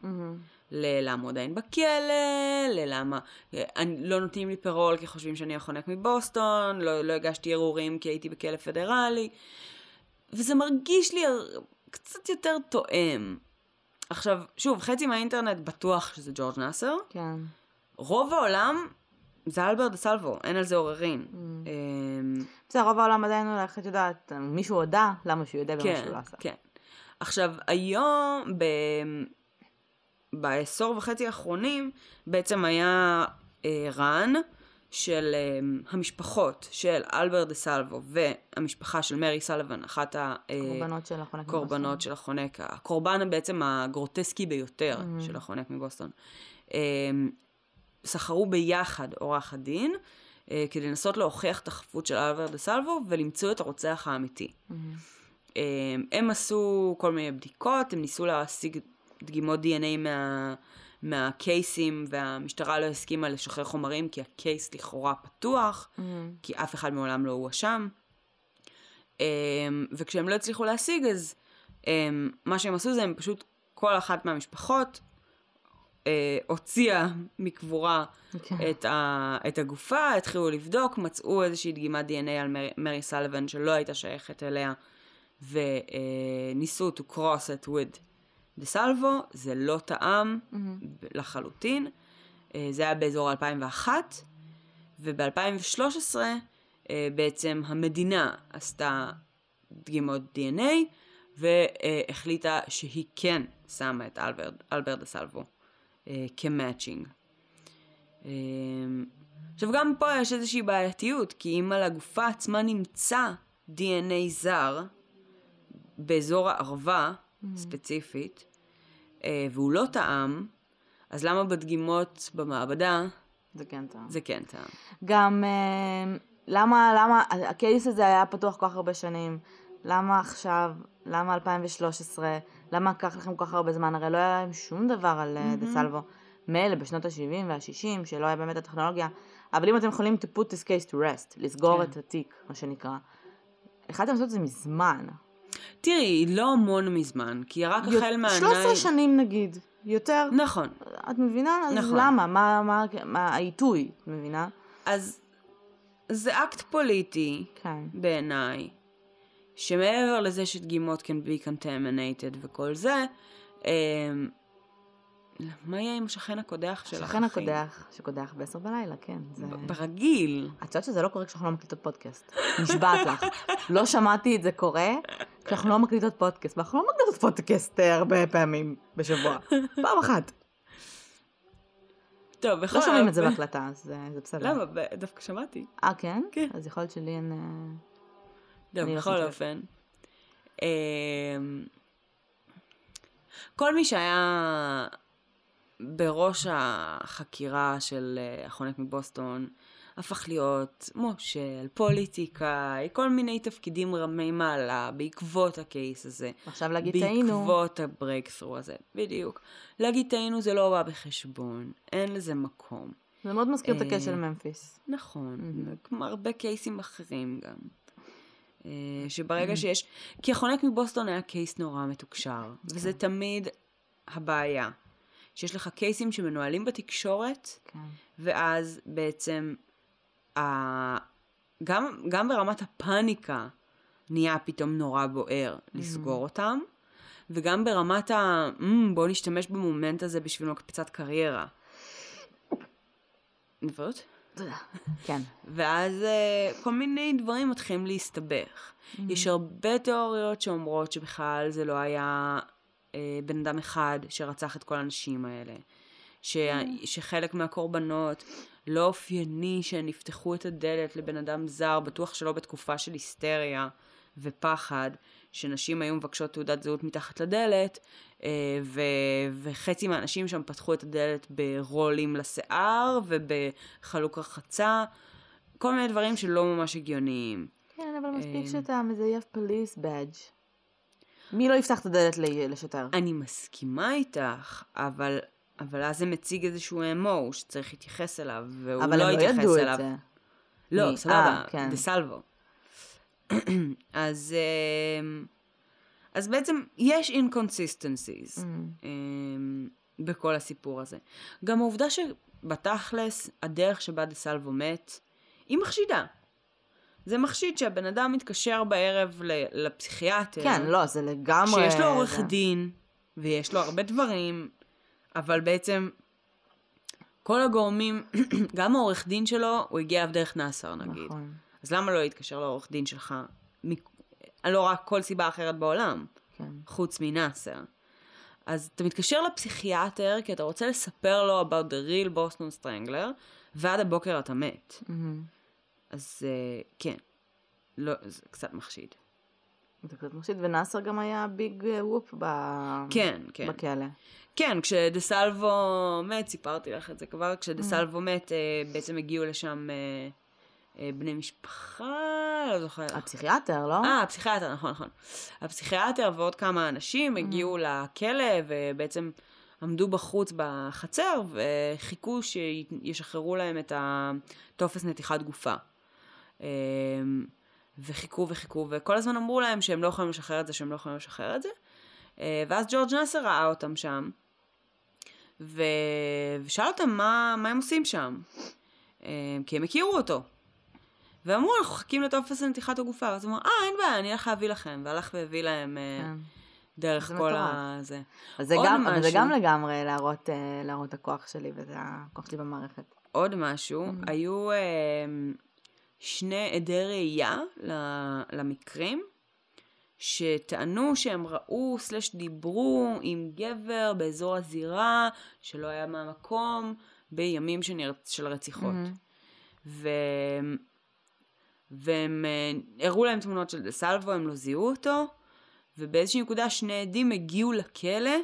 ללעמוד עדיין בכלא, ללמה אני, לא נותנים לי פרול כי חושבים שאני החונק מבוסטון, לא, לא הגשתי ערעורים כי הייתי בכלא פדרלי, וזה מרגיש לי קצת יותר תואם. עכשיו, שוב, חצי מהאינטרנט בטוח שזה ג'ורג' נאסר. כן. רוב העולם זה אלברט דה סלבו, אין על זה עוררין. Mm. אמ, בסדר, רוב העולם עדיין הולך, את יודעת, מישהו הודה, למה שהוא יודע במה כן, שהוא לא עשה. כן. עכשיו, היום, ב... בעשור וחצי האחרונים, בעצם היה אה, רן של אה, המשפחות של אלברט דה סלבו והמשפחה של מרי סלוון, אחת קורבנות של החונק הקורבנות מבוסטון. של החונק, הקורבן בעצם הגרוטסקי ביותר Mm. של החונק מבוסטון. אה, סחרו ביחד עורך הדין, אה, כדי לנסות להוכיח את החפות של אלברט דה סלבו ולמצוא את הרוצח האמיתי. מהמם. אה, הם עשו כל מיני בדיקות, הם ניסו להשיג דגימות DNA מה, מהקייסים, והמשטרה לא הסכימה לשחרר חומרים כי הקייס לכאורה פתוח, מהמם. כי אף אחד מעולם לא הואשם. אה, וכשהם לא הצליחו להשיג, אז אה, מה שהם עשו זה הם פשוט, כל אחת מהמשפחות אה, הוציאה מקבורה כן. את, ה, את הגופה, התחילו לבדוק, מצאו איזושהי דגימת DNA על מרי, מרי סלוון שלא הייתה שייכת אליה, וניסו to cross it with דה סלבו, זה לא טעם מהמם. לחלוטין, אה, זה היה באזור 2001, וב-2013 אה, בעצם המדינה עשתה דגימות DNA, והחליטה שהיא כן שמה את אלברט, אלברט דה סלבו כמאצ'ינג. עכשיו גם פה יש איזושהי בעייתיות, כי אם על הגופה עצמה נמצא DNA זר, באזור הערבה ספציפית, אה, והוא לא טעם, אז למה בדגימות במעבדה זה כן טעם. זה כן טעם? גם אה, למה, למה, הקייס הזה היה פתוח כל כך הרבה שנים, למה עכשיו, למה 2013, למה לקח לכם כל כך הרבה זמן, הרי לא היה להם שום דבר על אה, דה סלבו. מילא בשנות ה-70 וה-60, שלא היה באמת הטכנולוגיה, אבל אם אתם יכולים to put this case to rest, לסגור כן. את התיק, מה שנקרא, יכלתם לעשות את זה מזמן. תראי, לא המון מזמן, כי רק החל מהעיניים... 13 שנים נגיד, יותר, נכון. את מבינה? אז נכון. למה? מה, מה, מה העיתוי, את מבינה? אז זה אקט פוליטי, כן. בעיניי, שמעבר לזה שדגימות can be contaminated וכל זה, אה, מה יהיה עם השכן הקודח שלך? השכן אחי? הקודח, שקודח בעשר בלילה, כן. זה... ברגיל. את יודעת שזה לא קורה כשאנחנו לא מקליטות פודקאסט. נשבעת לך. לא שמעתי את זה קורה כשאנחנו לא מקליטות פודקאסט. ואנחנו לא מקליטות פודקאסט אה, הרבה פעמים בשבוע. [LAUGHS] פעם אחת. טוב, בכל אופן לא שומעים את זה בהקלטה, אז אה, זה בסדר. למה? דווקא שמעתי. אה, כן? כן. אז יכול להיות שלי אין... אה, טוב, לא בכל. אופן. אמ, כל מי שהיה בראש החקירה של החונק מבוסטון, הפך להיות מושל, פוליטיקאי, כל מיני תפקידים רמי מעלה בעקבות ה case הזה. עכשיו להגיד טעינו. בעקבות ה breakthrough הזה, בדיוק. להגיד טעינו זה לא בא בחשבון, אין לזה מקום. זה מאוד מזכיר את אה, הקשר לממפיס. נכון, מהמם. כמו הרבה קייסים אחרים גם. אה, שברגע שיש, כי החונק מבוסטון היה קייס נורא מתוקשר, וזה תמיד הבעיה. שיש לך קייסים שמנוהלים בתקשורת, כן. ואז בעצם. גם, גם ברמת הפאניקה נהיה פתאום נורא בוער לסגור אותם, וגם ברמת ה... "מ, בוא נשתמש במומנט הזה בשביל מקפצת קריירה. נברות? תודה. כן. ואז אה, כל מיני דברים מתחילים להסתבך. יש הרבה תיאוריות שאומרות שבכלל זה לא היה אה, בן אדם אחד שרצח את כל האנשים האלה. ש... שחלק מהקורבנות לא אופייני שהן יפתחו את הדלת לבן אדם זר, בטוח שלא בתקופה של היסטריה ופחד, שנשים היו מבקשות תעודת זהות מתחת לדלת, אה, ו- וחצי מהאנשים שם פתחו את הדלת ברולים לשיער ובחלוק רחצה, כל מיני דברים שלא ממש הגיוניים. כן, אבל מספיק אמ. שאתה מזייף פוליס בדג'. מי לא יפתח את הדלת לשוטר? אני מסכימה איתך, אבל, אבל אז זה מציג איזשהו אמו שצריך להתייחס אליו, והוא אבל לא הם לא התייחס ידעו אליו. את זה. לא? סבבה, אה, כן. דה סלבו. [CLEARS THROAT] אז, אמ, אז בעצם יש inconsistencies Mm. אמ, בכל הסיפור הזה. גם העובדה שבתכלס, הדרך שבה דה סלבו מת, היא מחשידה. זה מחשיד שהבן אדם מתקשר בערב לפסיכיאטר. כן, לא, זה לגמרי... שיש לו עורך זה- דין, ויש לו הרבה דברים, אבל בעצם כל הגורמים, [CLEARS THROAT] גם העורך דין שלו, הוא הגיע אליו דרך נאסר נגיד. נכון, אז למה לא להתקשר לעורך דין שלך? מ- לא רק כל סיבה אחרת בעולם, כן. חוץ מנאסר. אז אתה מתקשר לפסיכיאטר כי אתה רוצה לספר לו about the real Boston Strangler, ועד הבוקר אתה מת. מהמם. אז uh, כן, לא, זה קצת מחשיד. זה קצת מחשיד, ונאסר גם היה ביג אה, וופ ב- כן, כן. בכלא. כן, כשדה סלבו מת, סיפרתי לך את זה כבר, כשדה סלבו מת, אה, בעצם הגיעו לשם אה, אה, בני משפחה, לא זוכרת. הפסיכיאטר, לא? אה, הפסיכיאטר, נכון, נכון. הפסיכיאטר ועוד כמה אנשים הגיעו לכלא, ובעצם עמדו בחוץ בחצר, וחיכו שישחררו להם את הטופס נתיחת גופה. וחיכו וחיכו, וכל הזמן אמרו להם שהם לא יכולים לשחרר את זה, שהם לא יכולים לשחרר את זה. אה, ואז ג'ורג' נאסר ראה אותם שם, ו... ושאל אותם מה, מה הם עושים שם, אה, כי הם הכירו אותו. ואמרו, אנחנו מחכים לטופס לנתיחת הגופה, ואז הוא אמר, אה, אין בעיה, אני אלך להביא לכם, והלך והביא להם אה, כן. דרך כל מטורף. ה... זה. אז זה גם, אבל זה משהו. גם לגמרי להראות, להראות את הכוח שלי וזה הכוח שלי במערכת. עוד משהו, היו אה, שני עדי ראייה למקרים, שטענו שהם ראו סלש דיברו עם גבר באזור הזירה, שלא היה מהמקום, בימים שנר... של רציחות. מהמם. ו... והם אה, הראו להם תמונות של דה סלבו, הם לא זיהו אותו, ובאיזושהי נקודה שני עדים הגיעו לכלא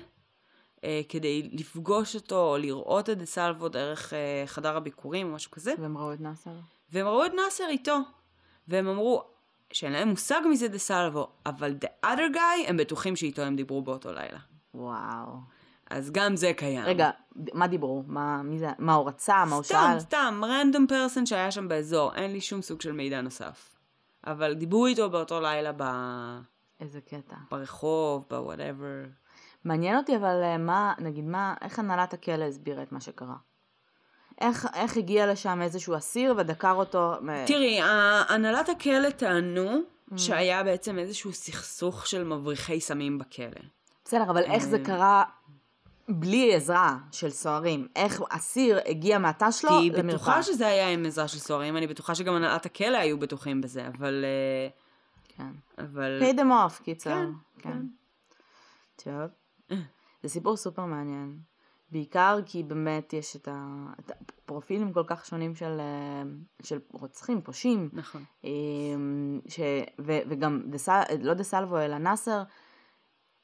אה, כדי לפגוש אותו או לראות את דה סלבו דרך אה, חדר הביקורים או משהו כזה, והם ראו את נאסר. והם ראו את נאסר איתו, והם אמרו שאין להם מושג מי זה דה סלבו, אבל the other guy הם בטוחים שאיתו הם דיברו באותו לילה. וואו. אז גם זה קיים. רגע, מה דיברו? מה, מי זה? מה הוא רצה? מה הוא סתם, שאל? סתם, random person שהיה שם באזור, אין לי שום סוג של מידע נוסף. אבל דיברו איתו באותו לילה ב... איזה קטע. ברחוב, ב whatever. מעניין אותי אבל אה, מה, נגיד מה, איך הנהלת הכלא הסבירה את מה שקרה? איך, איך הגיע לשם איזשהו אסיר ודקר אותו? תראי, הנהלת הכלא טענו שהיה בעצם איזשהו סכסוך של מבריחי סמים בכלא. בסדר, אבל איך זה אה. קרה בלי עזרה של סוהרים? איך אסיר הגיע מהתא שלו כי היא? בטוחה שזה היה עם עזרה של סוהרים, אני בטוחה שגם הנהלת הכלא היו בטוחים בזה, אבל... אה, כן. אבל... pay them off, קיצר. כן, כן. טוב. זה סיפור סופר מעניין. בעיקר כי באמת יש את, ה... את הפרופילים כל כך שונים של, אה, של רוצחים, פושעים. נכון. אמ, ש... ו... וגם, דסל... לא דה סלבו אלא נאסר,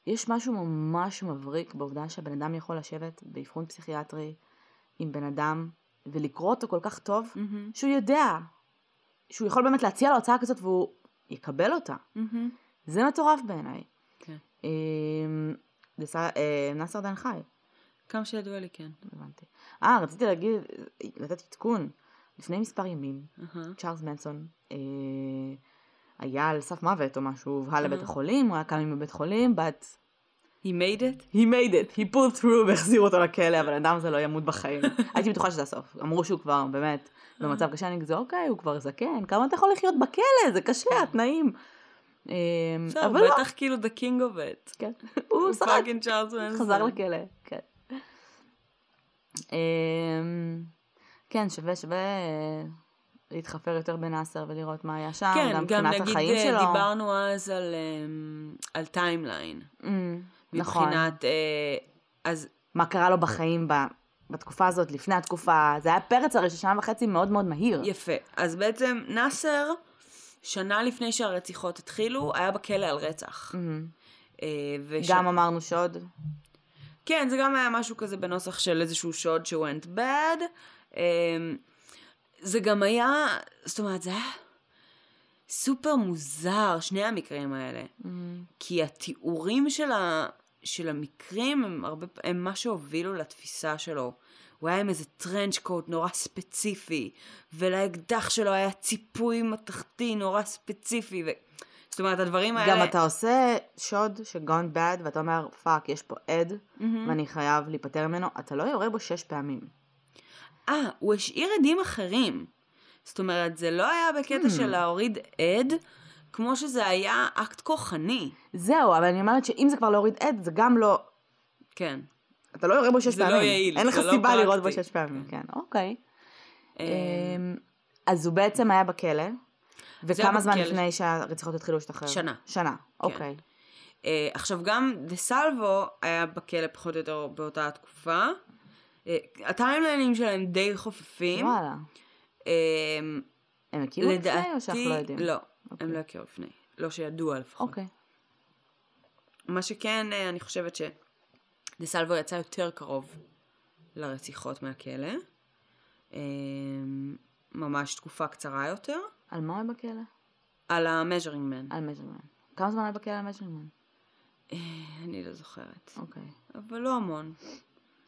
יש משהו ממש מבריק בעובדה שהבן אדם יכול לשבת באבחון פסיכיאטרי עם בן אדם ולקרוא אותו כל כך טוב, מהמם, שהוא יודע שהוא יכול באמת להציע לו הצעה כזאת והוא יקבל אותה. מהמם. זה מטורף בעיניי. כן. דס... אה, נאסר דן חי, כמה שידוע לי, כן. הבנתי. אה, רציתי להגיד, לתת עדכון. לפני מספר ימים, אהה. צ'ארלס מנסון אה, היה על סף מוות או משהו, הובהל אה. לבית החולים, הוא היה קם בבית חולים, but He made it? he made it, he pulled through והחזירו אותו לכלא, אבל אדם הזה לא ימות בחיים. [LAUGHS] הייתי בטוחה שזה הסוף. אמרו שהוא כבר באמת במצב קשה, אני כזה, אוקיי, הוא כבר זקן, כמה אתה יכול לחיות בכלא, זה קשה, התנאים. אה, בסדר, אבל לא, בטח כאילו the king of it. כן. [LAUGHS] הוא שרד, fucking צ'ארלס מנסון. חזר לכלא, כן. אמ, כן, שווה, שווה אה, להתחפר יותר בנאסר ולראות מה היה שם, כן, גם גם מבחינת נגיד החיים אה, שלו. דיברנו אז על, אמ, על timeline. אמ, נכון. מבחינת, אה, אז מה קרה לו בחיים ב... בתקופה הזאת, לפני התקופה, זה היה פרץ הרג של שנה וחצי מאוד מאוד מהיר. יפה. אז בעצם נאסר, שנה לפני שהרציחות התחילו, היה בכלא על רצח. אה, וש... גם אמרנו שוד. כן, זה גם היה משהו כזה בנוסח של איזשהו שוד ש- went bad. אמ, זה גם היה, זאת אומרת, זה היה סופר מוזר, שני המקרים האלה. מהמם. כי התיאורים של, ה, של המקרים הם, הרבה, הם מה שהובילו לתפיסה שלו. הוא היה עם איזה trench coat נורא ספציפי, ולאקדח שלו היה ציפוי מתכתי נורא ספציפי. ו... זאת אומרת, הדברים האלה... גם אתה עושה שוד שגון bad, ואתה אומר, fuck, יש פה עד, מהמם. ואני חייב להיפטר ממנו, אתה לא יורה בו שש פעמים. אה, הוא השאיר עדים אחרים. זאת אומרת, זה לא היה בקטע Hmm. של להוריד עד, כמו שזה היה אקט כוחני. זהו, אבל אני אומרת שאם זה כבר להוריד עד, זה גם לא... כן. אתה לא יורה בו שש זה לא פעמים. יעיל, אין לך זה לא סיבה לירות בו פרקטי. שש פעמים, כן, אוקיי. אה, אמ, אז הוא בעצם היה בכלא, וכמה זמן בכלא. לפני שהרציחות התחילו להשתחרר? שנה. שנה, אוקיי. אה, עכשיו, גם דה סלבו היה בכלא פחות או יותר באותה התקופה. אה, הטיימליינים שלהם די חופפים. וואלה. אה, הם הכירו לפני או שאנחנו לא יודעים? לא, אוקיי. הם לא הכירו לפני. לא שידוע לפחות. אוקיי. מה שכן, אה, אני חושבת שדה סלבו יצא יותר קרוב לרציחות מהכלא. אה, ממש תקופה קצרה יותר. על מה הוא היה בכלא? על המז'רינג מן. על מז'רמן. כמה זמן היה בכלא על מז'רמן? אני לא זוכרת. אוקיי. אבל לא המון.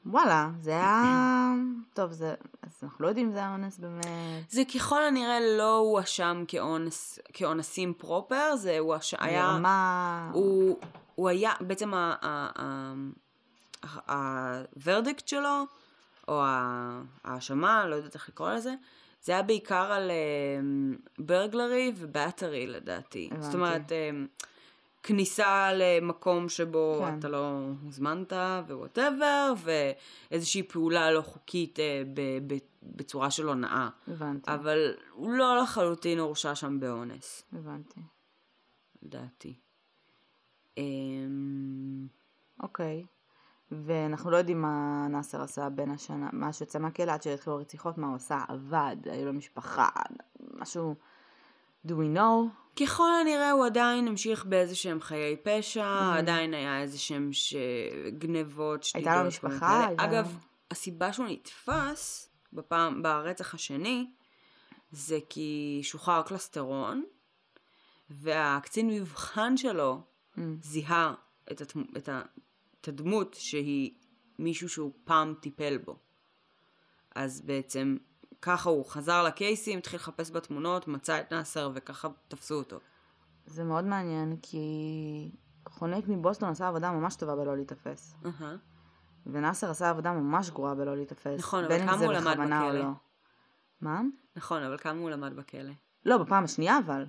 וואלה, זה היה... [CLEARS THROAT] טוב, זה... אז אנחנו לא יודעים אם זה היה אונס באמת. זה ככל הנראה לא הואשם כאונס, כאונסים proper, זה הואשם, היה... מרמה... הוא, הוא היה, בעצם ה- ה- ה verdict שלו, או ההאשמה, לא יודעת איך לקרוא לזה, זה היה בעיקר על burglary ו battery לדעתי. הבנתי. זאת אומרת, אמ, כניסה למקום שבו כן. אתה לא הוזמנת ו whatever, ואיזושהי פעולה לא חוקית אה, ב- ב- בצורה של הונאה. הבנתי, אבל הוא לא לחלוטין הורשע שם באונס, הבנתי. לדעתי. אמ, אוקיי. ואנחנו לא יודעים מה נאסר עשה בין השנה, מה שיוצא מהכלא עד שהתחילו הרציחות, מה הוא עשה, עבד, היו לו משפחה, משהו... do we know? ככל הנראה הוא עדיין המשיך באיזה שהם חיי פשע, Mhm. עדיין היה איזה שהם ש... גנבות, שדידות. הייתה לו משפחה? לו- אגב, הסיבה שהוא נתפס בפעם, ברצח השני, זה כי שוחרר קלסטרון, והקצין מבחן שלו Mm, זיהה את, התמ... את, ה... את הדמות שהיא מישהו שהוא פעם טיפל בו. אז בעצם ככה הוא חזר לקייסים, התחיל לחפש בתמונות, מצא את נאסר וככה תפסו אותו. זה מאוד מעניין, כי חונק מבוסטון עשה עבודה ממש טובה בלא להיתפס. אהה. ונאסר עשה עבודה ממש גרועה בלא להיתפס. נכון, אבל כמה הוא למד בכלא? לא. מה? נכון, אבל כמה הוא למד בכלא? לא, בפעם השנייה אבל.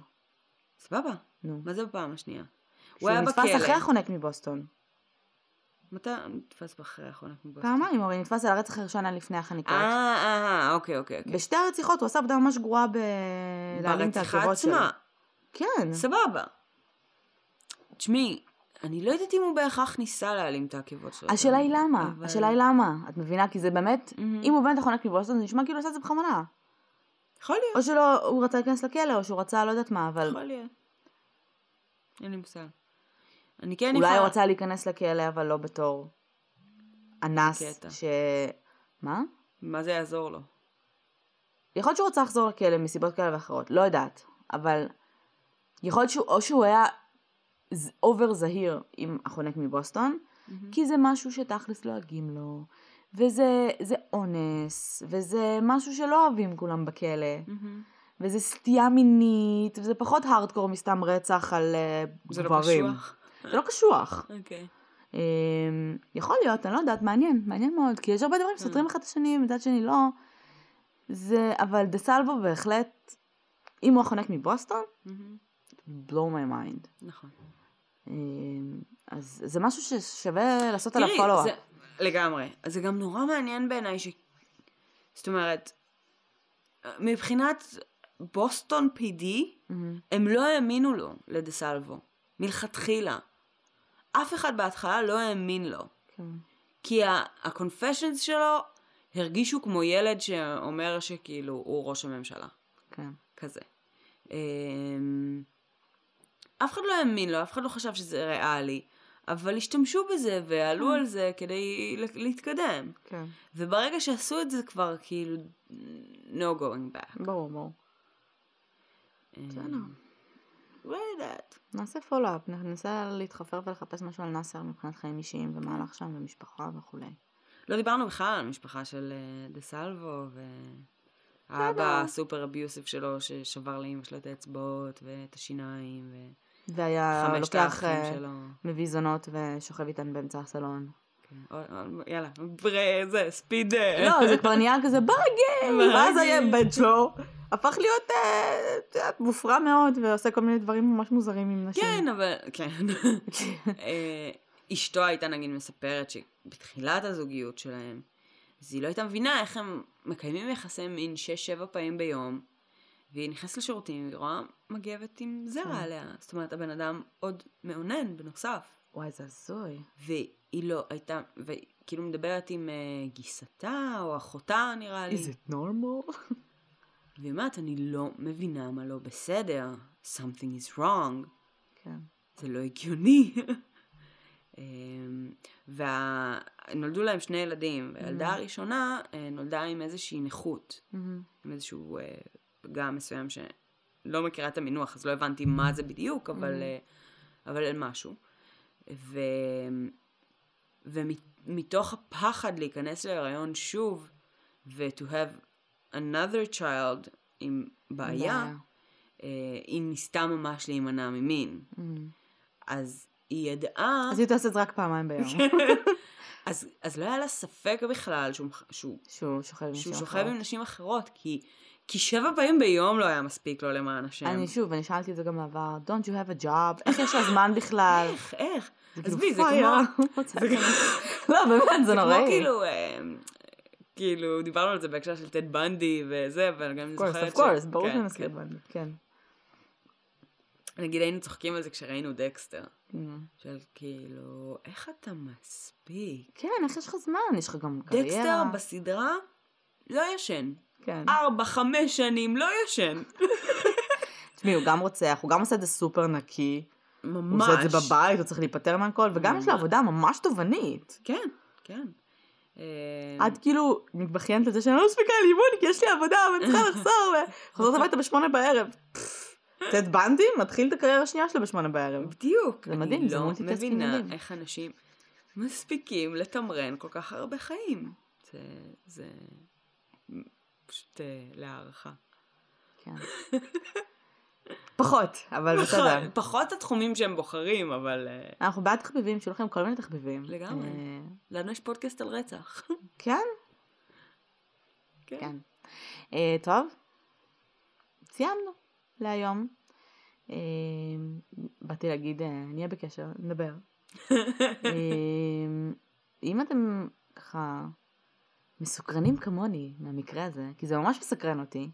סבבה. נו. מה זה בפעם השנייה? הוא שהוא היה נתפס בכלא. אחרי החונק מבוסטון. מתי נתפס אחרי האחרונה? פעמיים, הרי נתפס על הרצח הראשון לפני החניקות. אה, אה, אוקיי, אוקיי. אוקיי. בשתי הרציחות הוא עשה עבודה ממש גרועה ב... ברציחה. עצמה. כן. סבבה. תשמעי, אני לא יודעת אם הוא בהכרח ניסה להעלים את העקבות שלו. השאלה היא למה, אבל- השאלה היא למה, את מבינה? כי זה באמת. אם הוא באמת חונק מבוסטון זה נשמע כאילו הוא עשה את זה בכוונה. יכול להיות, או שלא, הוא רצה להיכנס לכלא, או שהוא רצה לא יודעת מה, אבל יכול להיות. אין לי מושג. אני כן אולי יכולה... הוא רצה להיכנס לכלא, אבל לא בתור אנס, קטע. ש... מה? מה זה יעזור לו? יכול להיות שהוא רצה לחזור לכלא מסיבות כאלה ואחרות, לא יודעת, אבל יכול להיות שהוא, או שהוא היה אובר זהיר עם החונק מבוסטון, כי זה משהו שתכלס לועגים לו, וזה זה אונס, וזה משהו שלא אוהבים כולם בכלא, מהמם. וזה סטייה מינית, וזה פחות הארדקור מסתם רצח על אה, זה לא גברים. קשוח? זה לא קשוח. אוקיי. אמ, יכול להיות, אני לא יודעת, מעניין, מעניין מאוד, כי יש הרבה דברים שסותרים אחד את השני, מצד שני לא. זה, אבל דה סלבו בהחלט, אם הוא החונק מבוסטון, מהמם. blow my mind. נכון. אמ, אז זה משהו ששווה לעשות עליו פולו-אפ. זה... לגמרי. אז זה גם נורא מעניין בעיניי ש... זאת אומרת, מבחינת בוסטון PD, מהמם. הם לא האמינו לו, לדה סלבו. מלכתחילה. אף אחד בהתחלה לא האמין לו. כן. כי ה-confessions שלו הרגישו כמו ילד שאומר שכאילו הוא ראש הממשלה. כן. כזה. אמ, אף אחד לא האמין לו, אף אחד לא חשב שזה ריאלי, אבל השתמשו בזה ועלו על זה כדי להתקדם. כן. וברגע שעשו את זה כבר כאילו no going back. ברור, ברור. בסדר. לא יודעת. נעשה פולו-אפ, ננסה להתחפר ולחפש משהו על נאסר מבחינת חיים אישיים ומה. הלך שם ומשפחה וכולי. לא דיברנו בכלל על המשפחה של אה, דה סלבו והאבא הסופר אביוסיב שלו ששבר לאמא שלו את האצבעות ואת השיניים והיה וחמשת לוקח, אה. מביא זונות ושוכב איתן באמצע הסלון. כן. יאללה, זה, ספיד... אה, לא, זה כבר נהיה כזה ברגל, ואז. הבן שלו הפך להיות, אה, את יודעת, מופרע מאוד ועושה כל מיני דברים ממש מוזרים עם נשים. כן, אבל... כן. אה, אשתו הייתה נגיד מספרת שבתחילת הזוגיות שלהם, אז היא לא הייתה מבינה איך הם מקיימים יחסי מין 6-7 פעמים ביום, והיא נכנסת לשירותים והיא רואה מגבת עם כן. זרע עליה. זאת אומרת, הבן אדם עוד מאונן בנוסף. וואי, זה הזוי. והיא לא הייתה, וכאילו מדברת עם uh, גיסתה או אחותה נראה לי. Is it normal? והיא אומרת, אני לא מבינה מה לא בסדר. something is wrong. כן. זה לא הגיוני. [LAUGHS] אמ, ונולדו להם שני ילדים, והילדה הראשונה אה, נולדה עם איזושהי נכות, מהמם. עם איזשהו אה, פגם מסוים שלא מכירה את המינוח, אז לא הבנתי מה זה בדיוק, אבל, אה, אבל אין משהו. ו... ומתוך הפחד להיכנס להיריון שוב, ו-to have another child עם בעיה, בעיה. אה, היא ניסתה ממש להימנע ממין. מהמם. אז היא ידעה, אז היא תעשה את זה רק פעמיים ביום. אז, אז לא היה לה ספק בכלל שהוא, שהוא, שהוא שוכב שהוא שוכב. עם נשים אחרות, כי, כי שבע פעמים ביום לא היה מספיק לו למען השם. אני שוב, אני שאלתי את זה גם בעבר, Don't you have a job? איך יש לה זמן בכלל? איך, איך? כאילו עזבי, זה פיירה. כמו, [LAUGHS] זה [LAUGHS] לא, באמת, זה זה כמו נוראי. כאילו, אה, כאילו, דיברנו על זה בהקשר של טד בנדי וזה, אבל גם אני זוכרת of course, ברור כן, שנזכיר כן. בנו, כן. נגיד היינו צוחקים על זה כשראינו דקסטר, נו. של כאילו, איך אתה מספיק? כן, איך יש לך זמן? יש לך גם קריירה. דקסטר בסדרה לא ישן. כן. ארבע, חמש שנים לא ישן. [LAUGHS] תשמעי, הוא גם רוצח, הוא גם עושה את זה סופר נקי. הוא ממש. עושה את זה בבית, הוא צריך להיפטר מהכל, וגם יש לו ממש. עבודה ממש תובענית. כן, כן. אה, את כאילו מתבכיינת לזה שאני לא מספיקה לאימון כי יש לי עבודה ואני צריכה [LAUGHS] לחזור וחוזרת הביתה בשמונה בערב. טד בנדי מתחיל את הקריירה השנייה שלו בשמונה בערב. בדיוק. זה מדהים, זה אני לא multitasking מבינה מדהים. איך אנשים מספיקים לתמרן כל כך הרבה חיים. זה, זה פשוט אה, להערכה. כן. [LAUGHS] פחות, אבל בסדר. נכון, פחות התחומים שהם בוחרים, אבל אה, אנחנו בעד תחביבים, שיהיו לכם כל מיני תחביבים. לגמרי. אה, לנו יש פודקאסט על רצח. [LAUGHS] כן, כן. אה, טוב, סיימנו להיום. באתי להגיד, נהיה בקשר, נדבר. [LAUGHS] אם אתם ככה מסוקרנים כמוני מהמקרה הזה, כי זה ממש מסקרן אותי,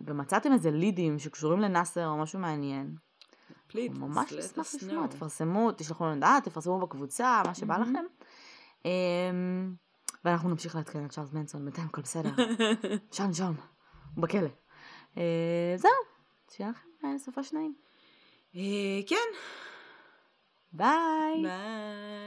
ומצאתם איזה לידים שקשורים לנאסר או משהו מעניין, פליט, ממש us לשמוע. תפרסמו, תשלחו לנו דעת, תפרסמו בקבוצה, מה שבא. לכם. אה, ואנחנו נמשיך לעדכן על צ'ארלס מנסון, בינתיים הכל בסדר. [LAUGHS] שם, שם, הוא בכלא. אה, זהו, שיהיה לכם אה, סופה שניים. אה, כן, ביי. ביי.